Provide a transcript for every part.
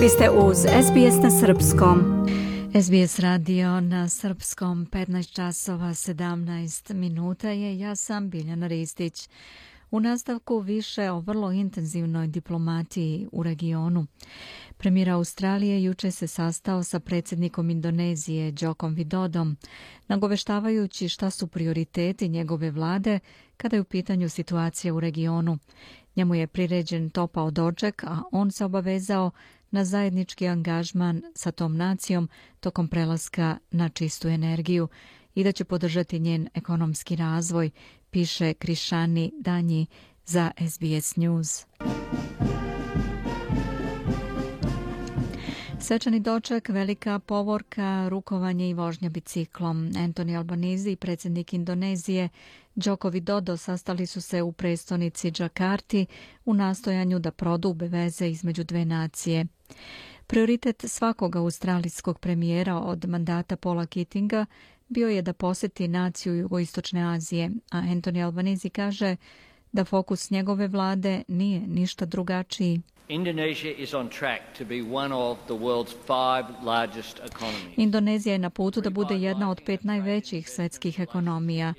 Vi ste uz SBS na Srpskom. SBS radio na Srpskom 15 časova 17 minuta je. Ja sam Biljana Ristić. U nastavku više o vrlo intenzivnoj diplomatiji u regionu. Premijer Australije juče se sastao sa predsjednikom Indonezije Jokom Vidodom, nagoveštavajući šta su prioriteti njegove vlade kada je u pitanju situacija u regionu. Njemu je priređen topao doček, a on se obavezao na zajednički angažman sa tom nacijom tokom prelaska na čistu energiju i da će podržati njen ekonomski razvoj, piše Krišani Danji za SBS News. Svečani doček, velika povorka, rukovanje i vožnja biciklom. Antoni Albanizi, predsjednik Indonezije, Joko Widodo sastali su se u prestonici Džakarti u nastojanju da prodube veze između dve nacije. Prioritet svakog australijskog premijera od mandata Paula Kittinga bio je da poseti naciju jugoistočne Azije, a Anthony Albanese kaže da fokus njegove vlade nije ništa drugačiji. Indonezija je na putu da bude jedna od pet najvećih svetskih ekonomija.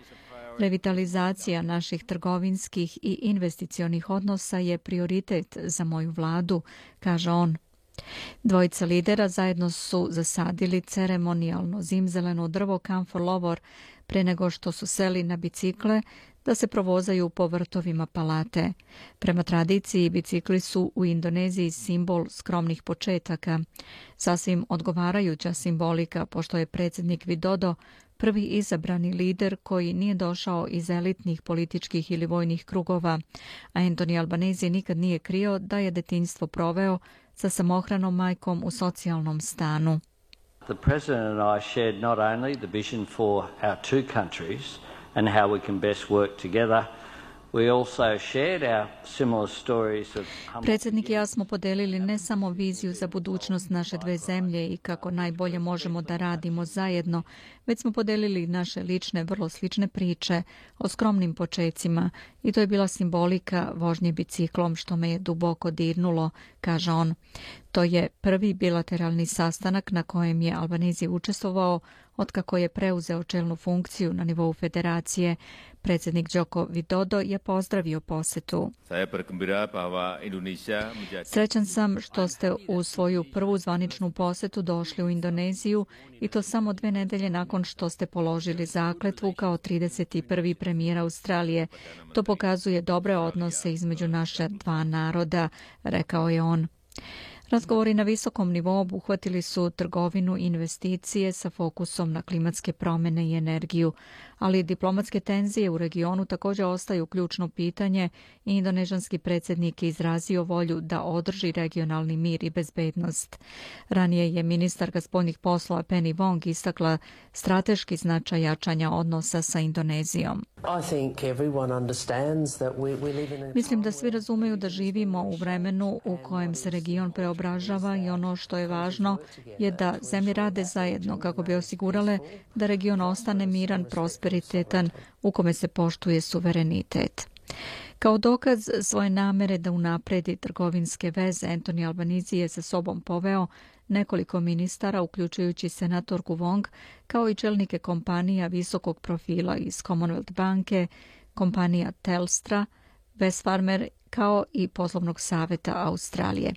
Revitalizacija naših trgovinskih i investicionih odnosa je prioritet za moju vladu, kaže on. Dvojica lidera zajedno su zasadili ceremonijalno zimzeleno drvo Camphor Lovor pre nego što su seli na bicikle da se provozaju po vrtovima palate. Prema tradiciji, bicikli su u Indoneziji simbol skromnih početaka. Sasvim odgovarajuća simbolika, pošto je predsjednik Vidodo prvi izabrani lider koji nije došao iz elitnih političkih ili vojnih krugova, a Anthony Albanese nikad nije krio da je detinjstvo proveo sa samohranom majkom u socijalnom stanu. The president and I shared not only the vision for our two countries and how we can best work together, Predsjednik i ja smo podelili ne samo viziju za budućnost naše dve zemlje i kako najbolje možemo da radimo zajedno, već smo podelili naše lične, vrlo slične priče o skromnim počecima i to je bila simbolika vožnje biciklom što me je duboko dirnulo, kaže on. To je prvi bilateralni sastanak na kojem je Albanizije učestvovao otkako je preuzeo čelnu funkciju na nivou federacije. Predsjednik Joko Widodo je pozdravio posetu. Srećan sam što ste u svoju prvu zvaničnu posetu došli u Indoneziju i to samo dve nedelje nakon što ste položili zakletvu kao 31. premijer Australije. To pokazuje dobre odnose između naša dva naroda, rekao je on. Razgovori na visokom nivou obuhvatili su trgovinu investicije sa fokusom na klimatske promjene i energiju, ali diplomatske tenzije u regionu također ostaju ključno pitanje i indonežanski predsjednik je izrazio volju da održi regionalni mir i bezbednost. Ranije je ministarka spoljnih poslova Penny Wong istakla strateški značaj jačanja odnosa sa Indonezijom. Mislim da svi razumeju da živimo u vremenu u kojem se region preobražava i ono što je važno je da zemlje rade zajedno kako bi osigurale da region ostane miran, prosper prosperitetan u kome se poštuje suverenitet. Kao dokaz svoje namere da unapredi trgovinske veze, Antoni Albanizi je sa sobom poveo nekoliko ministara, uključujući senatorku Wong, kao i čelnike kompanija visokog profila iz Commonwealth banke, kompanija Telstra, Westfarmer kao i poslovnog saveta Australije.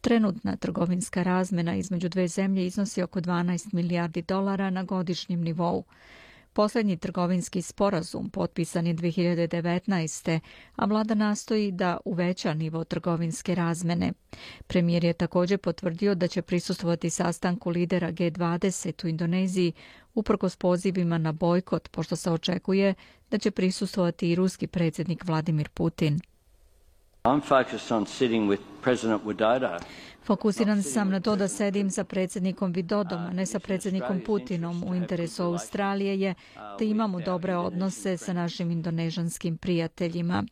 Trenutna trgovinska razmena između dve zemlje iznosi oko 12 milijardi dolara na godišnjem nivou. Posljednji trgovinski sporazum potpisan je 2019. a vlada nastoji da uveća nivo trgovinske razmene. Premijer je također potvrdio da će prisustvovati sastanku lidera G20 u Indoneziji uprkos pozivima na bojkot, pošto se očekuje da će prisustvovati i ruski predsjednik Vladimir Putin. I'm focused on sitting with President Widodo Fokusiran sam na to da sedim sa predsjednikom Vidodom, a ne sa predsjednikom Putinom. U interesu Australije je da imamo dobre odnose sa našim indonežanskim prijateljima.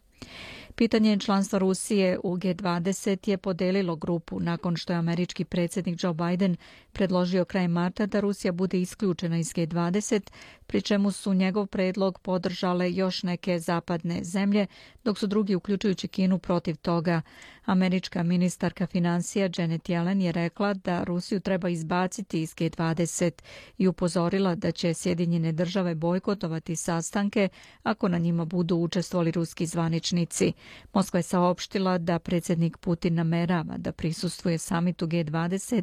Pitanje članstva Rusije u G20 je podelilo grupu nakon što je američki predsjednik Joe Biden predložio kraj marta da Rusija bude isključena iz G20, pri čemu su njegov predlog podržale još neke zapadne zemlje, dok su drugi, uključujući Kinu, protiv toga. Američka ministarka financija Janet Yellen je rekla da Rusiju treba izbaciti iz G20 i upozorila da će Sjedinjene države bojkotovati sastanke ako na njima budu učestvovali ruski zvaničnici. Moskva je saopštila da predsjednik Putin namerava da prisustuje samitu G20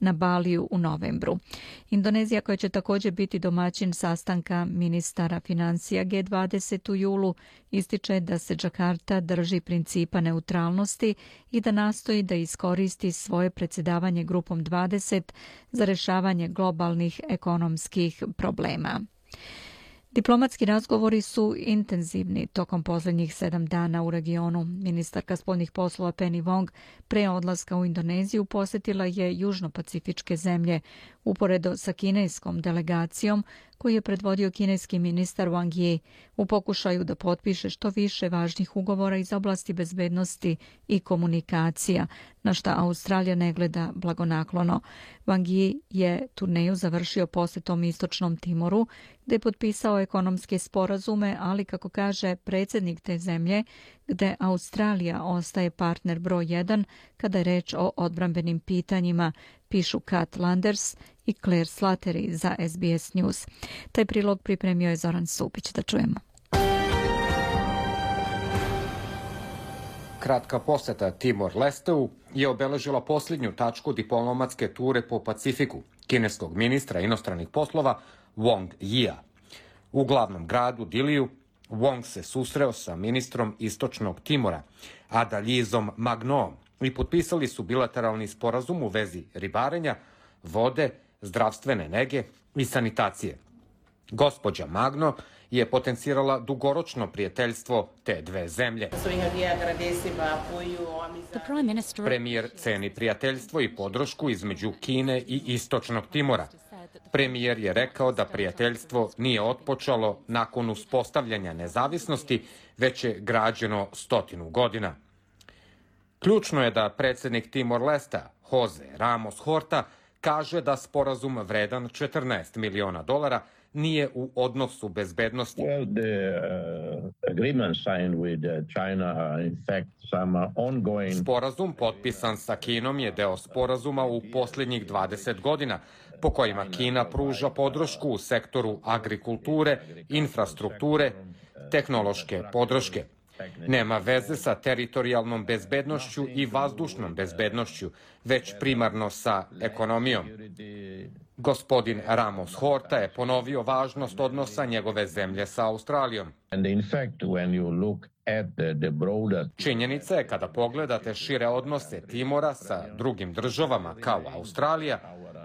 na Baliju u novembru. Indonezija koja će također biti domaćin sastanka ministara financija G20 u julu ističe da se Džakarta drži principa neutralnosti i da nastoji da iskoristi svoje predsjedavanje grupom 20 za rešavanje globalnih ekonomskih problema. Diplomatski razgovori su intenzivni tokom posljednjih sedam dana u regionu. Ministarka spoljnih poslova Penny Wong pre odlaska u Indoneziju posjetila je južno-pacifičke zemlje uporedo sa kineskom delegacijom koji je predvodio kineski ministar Wang Yi u pokušaju da potpiše što više važnih ugovora iz oblasti bezbednosti i komunikacija, na šta Australija ne gleda blagonaklono. Wang Yi je turneju završio posjetom Istočnom Timoru, gde je potpisao ekonomske sporazume, ali, kako kaže predsjednik te zemlje, gde Australija ostaje partner broj 1 kada je reč o odbrambenim pitanjima, pišu Kat Landers i Claire Slattery za SBS News. Taj prilog pripremio je Zoran Supić. Da čujemo. Kratka poseta Timor Lesteu je obeležila posljednju tačku diplomatske ture po Pacifiku kineskog ministra inostranih poslova Wong Yia. U glavnom gradu Diliju Wong se susreo sa ministrom Istočnog Timora, Adalizom Magnoom, i potpisali su bilateralni sporazum u vezi ribarenja, vode, zdravstvene nege i sanitacije. Gospođa Magno je potencirala dugoročno prijateljstvo te dve zemlje. Premijer ceni prijateljstvo i podršku između Kine i Istočnog Timora. Premijer je rekao da prijateljstvo nije otpočalo nakon uspostavljanja nezavisnosti, već je građeno stotinu godina. Ključno je da predsjednik Timor-Lesta, Jose Ramos Horta, kaže da sporazum vredan 14 miliona dolara nije u odnosu bezbednosti. Well, the, uh, agreement signed with uh, China, in fact, some uh, ongoing... Sporazum potpisan sa Kinom je deo sporazuma u posljednjih 20 godina, po kojima Kina pruža podršku u sektoru agrikulture, infrastrukture, tehnološke podrške. Nema veze sa teritorijalnom bezbednošću i vazdušnom bezbednošću, već primarno sa ekonomijom. Gospodin Ramos Horta je ponovio važnost odnosa njegove zemlje sa Australijom. Činjenica je kada pogledate šire odnose Timora sa drugim državama kao Australija,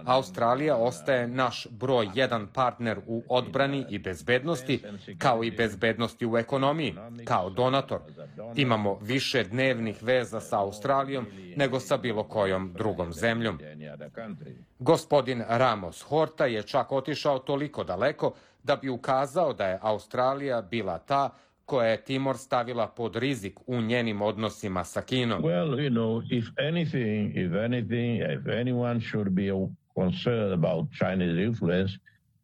Australija ostaje naš broj jedan partner u odbrani i bezbednosti, kao i bezbednosti u ekonomiji, kao donator. Imamo više dnevnih veza sa Australijom nego sa bilo kojom drugom zemljom. Gospodin Ramos Horta je čak otišao toliko daleko da bi ukazao da je Australija bila ta koja je Timor stavila pod rizik u njenim odnosima sa Kinom. Well, you know, if anything, if anything, if anyone should be concern about Chinese influence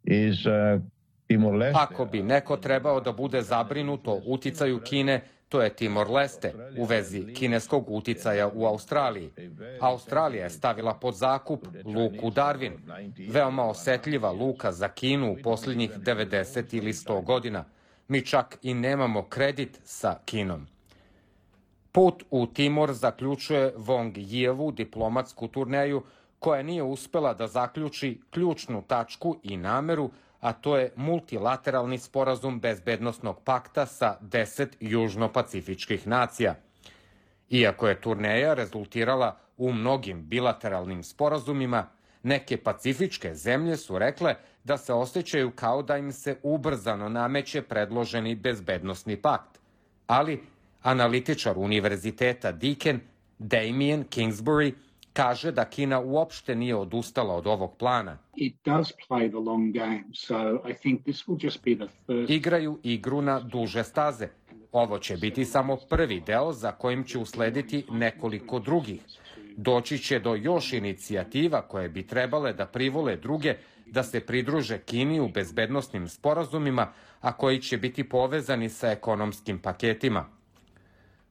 is uh, Timor-Leste. Ako bi neko trebao da bude zabrinut o uticaju Kine, to je Timor-Leste u vezi kineskog uticaja u Australiji. Australija je stavila pod zakup luku Darwin, veoma osetljiva luka za Kinu u posljednjih 90 ili 100 godina. Mi čak i nemamo kredit sa Kinom. Put u Timor zaključuje Wong Yijevu diplomatsku turneju koja nije uspela da zaključi ključnu tačku i nameru, a to je multilateralni sporazum bezbednostnog pakta sa deset južno-pacifičkih nacija. Iako je turneja rezultirala u mnogim bilateralnim sporazumima, neke pacifičke zemlje su rekle da se osjećaju kao da im se ubrzano nameće predloženi bezbednostni pakt. Ali analitičar univerziteta Deakin, Damien Kingsbury, kaže da Kina uopšte nije odustala od ovog plana. Igraju igru na duže staze. Ovo će biti samo prvi deo za kojim će uslediti nekoliko drugih. Doći će do još inicijativa koje bi trebale da privole druge da se pridruže Kini u bezbednostnim sporazumima, a koji će biti povezani sa ekonomskim paketima.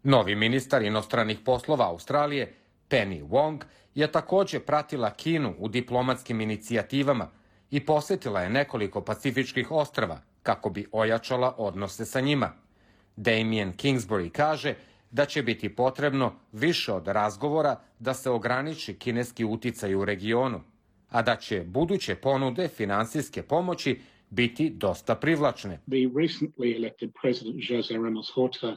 Novi ministar inostranih poslova Australije, Penny Wong, je takođe pratila Kinu u diplomatskim inicijativama i posetila je nekoliko pacifičkih ostrava kako bi ojačala odnose sa njima. Damien Kingsbury kaže da će biti potrebno više od razgovora da se ograniči kineski uticaj u regionu, a da će buduće ponude finansijske pomoći biti dosta privlačne. The recently elected president Ramos Horta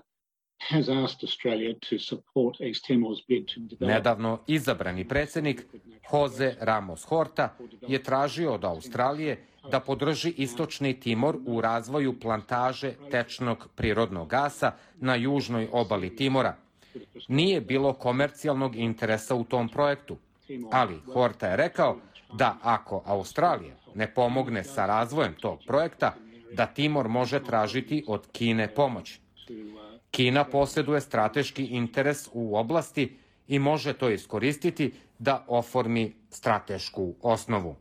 Nedavno izabrani predsednik Jose Ramos Horta je tražio od Australije da podrži istočni Timor u razvoju plantaže tečnog prirodnog gasa na južnoj obali Timora. Nije bilo komercijalnog interesa u tom projektu, ali Horta je rekao da ako Australija ne pomogne sa razvojem tog projekta, da Timor može tražiti od Kine pomoć. Kina posjeduje strateški interes u oblasti i može to iskoristiti da oformi stratešku osnovu.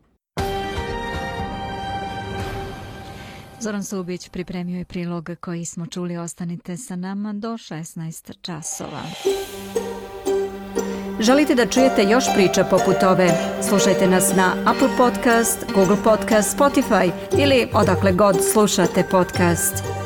Zoran Subić pripremio je prilog koji smo čuli. Ostanite sa nama do 16 časova. Želite da čujete još priča poput ove? Slušajte nas na Apple Podcast, Google Podcast, Spotify ili odakle god slušate podcast.